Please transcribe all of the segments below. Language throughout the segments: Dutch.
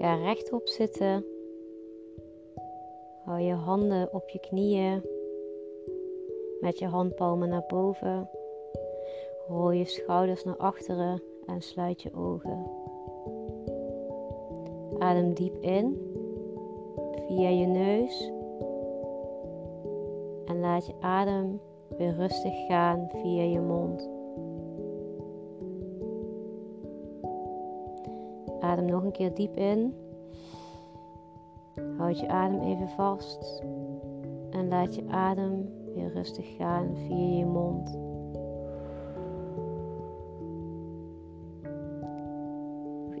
Ga rechtop zitten. Hou je handen op je knieën. Met je handpalmen naar boven. Rol je schouders naar achteren en sluit je ogen. Adem diep in via je neus en laat je adem weer rustig gaan via je mond. Adem nog een keer diep in. Houd je adem even vast en laat je adem weer rustig gaan via je mond.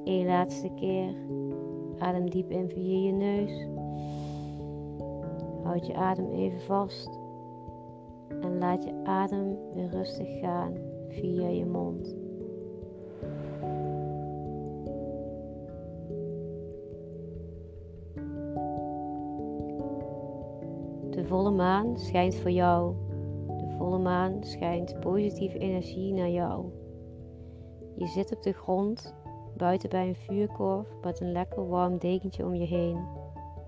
Één laatste keer. Adem diep in via je neus. Houd je adem even vast en laat je adem weer rustig gaan via je mond. Volle maan schijnt voor jou. De volle maan schijnt positieve energie naar jou. Je zit op de grond, buiten bij een vuurkorf met een lekker warm dekentje om je heen.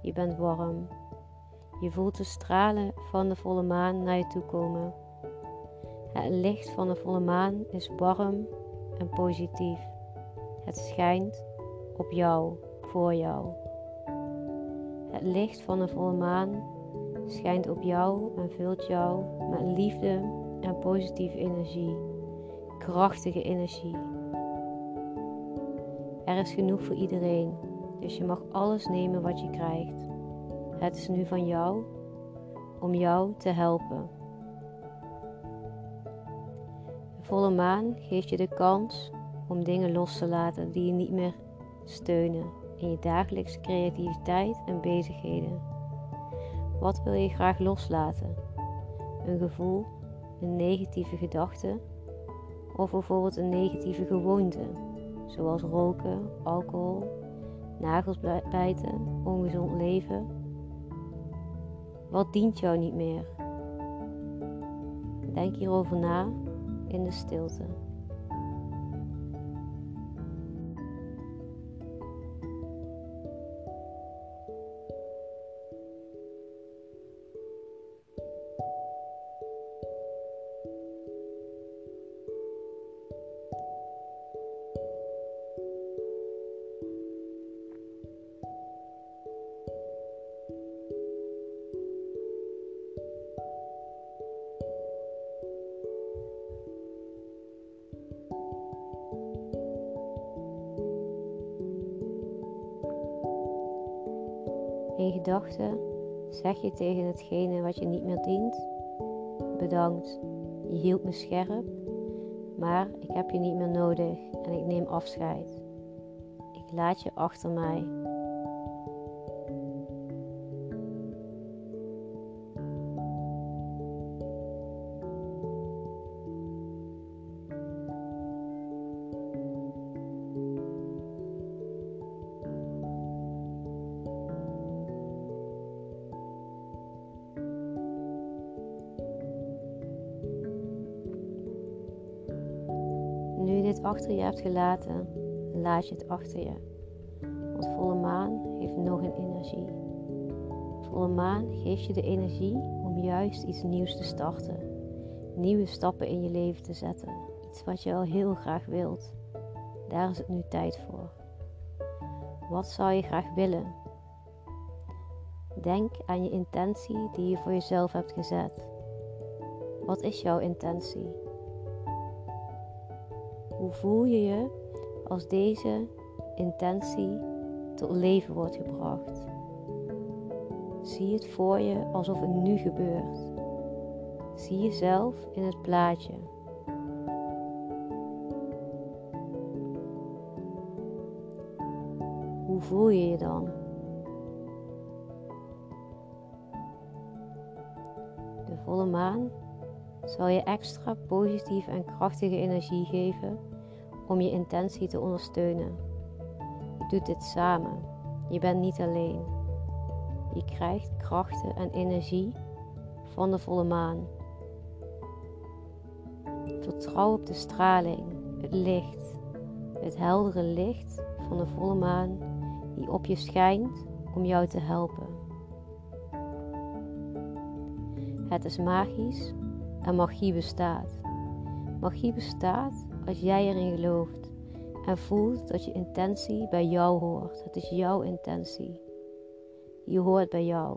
Je bent warm. Je voelt de stralen van de volle maan naar je toe komen. Het licht van de volle maan is warm en positief. Het schijnt op jou, voor jou. Het licht van de volle maan schijnt op jou en vult jou met liefde en positieve energie, krachtige energie. Er is genoeg voor iedereen, dus je mag alles nemen wat je krijgt. Het is nu van jou om jou te helpen. De volle maan geeft je de kans om dingen los te laten die je niet meer steunen in je dagelijkse creativiteit en bezigheden. Wat wil je graag loslaten? Een gevoel, een negatieve gedachte of bijvoorbeeld een negatieve gewoonte, zoals roken, alcohol, nagels bijten, ongezond leven. Wat dient jou niet meer? Denk hierover na in de stilte. In gedachten zeg je tegen hetgene wat je niet meer dient: Bedankt, je hield me scherp, maar ik heb je niet meer nodig en ik neem afscheid. Ik laat je achter mij. Achter je hebt gelaten, laat je het achter je. Want volle maan heeft nog een energie. Volle maan geeft je de energie om juist iets nieuws te starten. Nieuwe stappen in je leven te zetten. Iets wat je al heel graag wilt. Daar is het nu tijd voor. Wat zou je graag willen? Denk aan je intentie die je voor jezelf hebt gezet. Wat is jouw intentie? Hoe voel je je als deze intentie tot leven wordt gebracht? Zie het voor je alsof het nu gebeurt. Zie jezelf in het plaatje. Hoe voel je je dan? De volle maan zal je extra positieve en krachtige energie geven om je intentie te ondersteunen. Je doet dit samen. Je bent niet alleen. Je krijgt krachten en energie van de volle maan. Vertrouw op de straling, het licht, het heldere licht van de volle maan die op je schijnt om jou te helpen. Het is magisch en magie bestaat. Magie bestaat als jij erin gelooft en voelt dat je intentie bij jou hoort. Het is jouw intentie. Die hoort bij jou.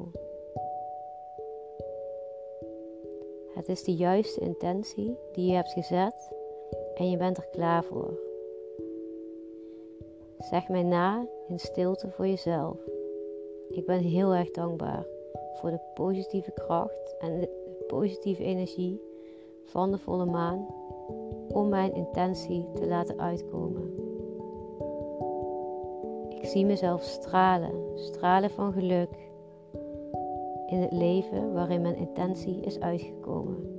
Het is de juiste intentie die je hebt gezet en je bent er klaar voor. Zeg mij na in stilte voor jezelf. Ik ben heel erg dankbaar voor de positieve kracht en de positieve energie van de volle maan om mijn intentie te laten uitkomen. Ik zie mezelf stralen, stralen van geluk in het leven waarin mijn intentie is uitgekomen.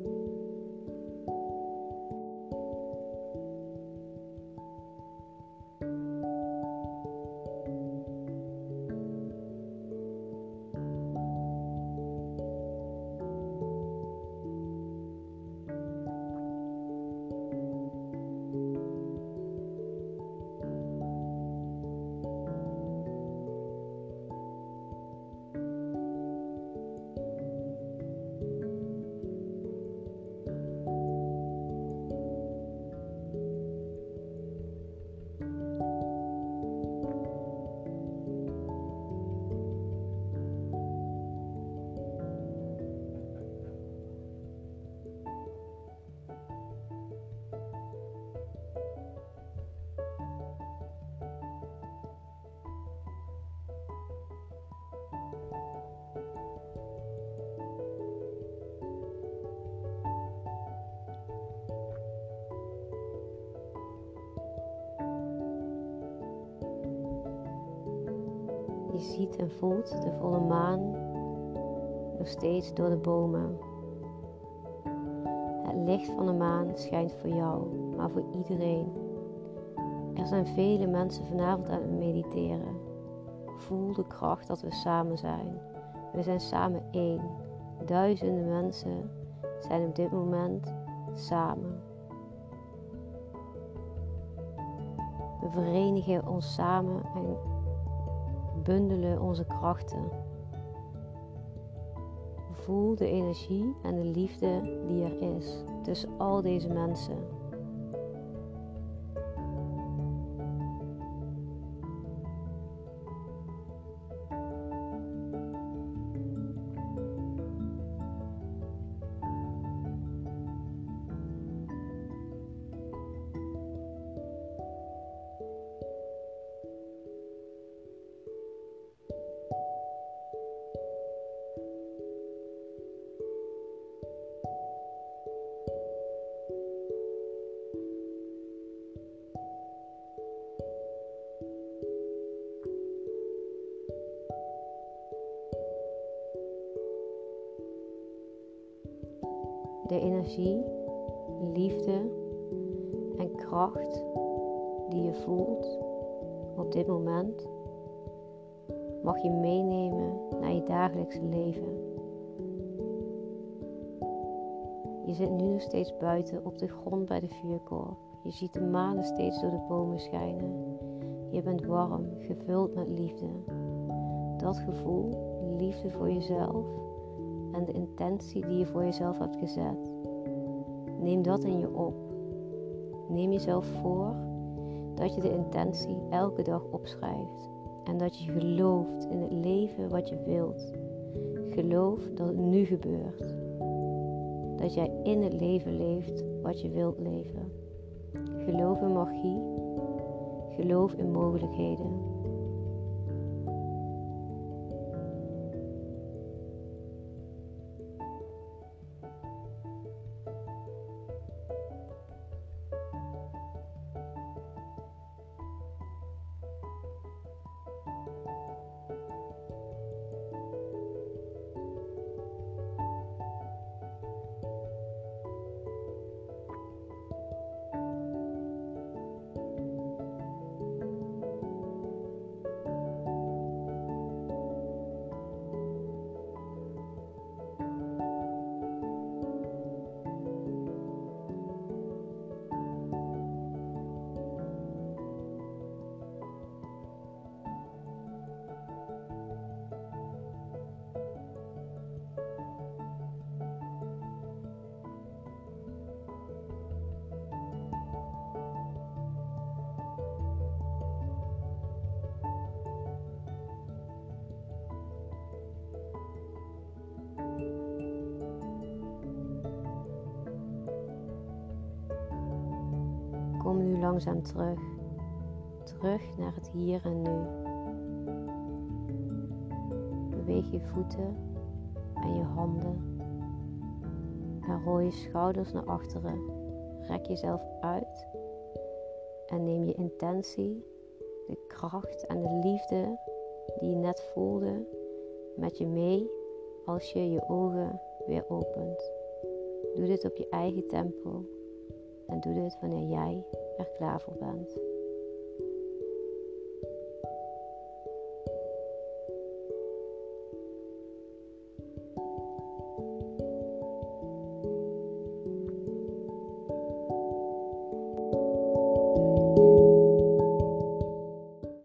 Je ziet en voelt de volle maan nog steeds door de bomen. Het licht van de maan schijnt voor jou, maar voor iedereen. Er zijn vele mensen vanavond aan het mediteren. Voel de kracht dat we samen zijn. We zijn samen één. Duizenden mensen zijn op dit moment samen. We verenigen ons samen en bundelen onze krachten. Voel de energie en de liefde die er is tussen al deze mensen. De energie, liefde en kracht die je voelt op dit moment mag je meenemen naar je dagelijkse leven. Je zit nu nog steeds buiten op de grond bij de vuurkorf. Je ziet de maan steeds door de bomen schijnen. Je bent warm, gevuld met liefde. Dat gevoel, liefde voor jezelf, en de intentie die je voor jezelf hebt gezet. Neem dat in je op. Neem jezelf voor dat je de intentie elke dag opschrijft en dat je gelooft in het leven wat je wilt. Geloof dat het nu gebeurt. Dat jij in het leven leeft wat je wilt leven. Geloof in magie. Geloof in mogelijkheden. Langzaam terug. Terug naar het hier en nu. Beweeg je voeten en je handen. En rol je schouders naar achteren. Rek jezelf uit. En neem je intentie, de kracht en de liefde die je net voelde met je mee als je je ogen weer opent. Doe dit op je eigen tempo en doe dit wanneer jij er klaar voor bent.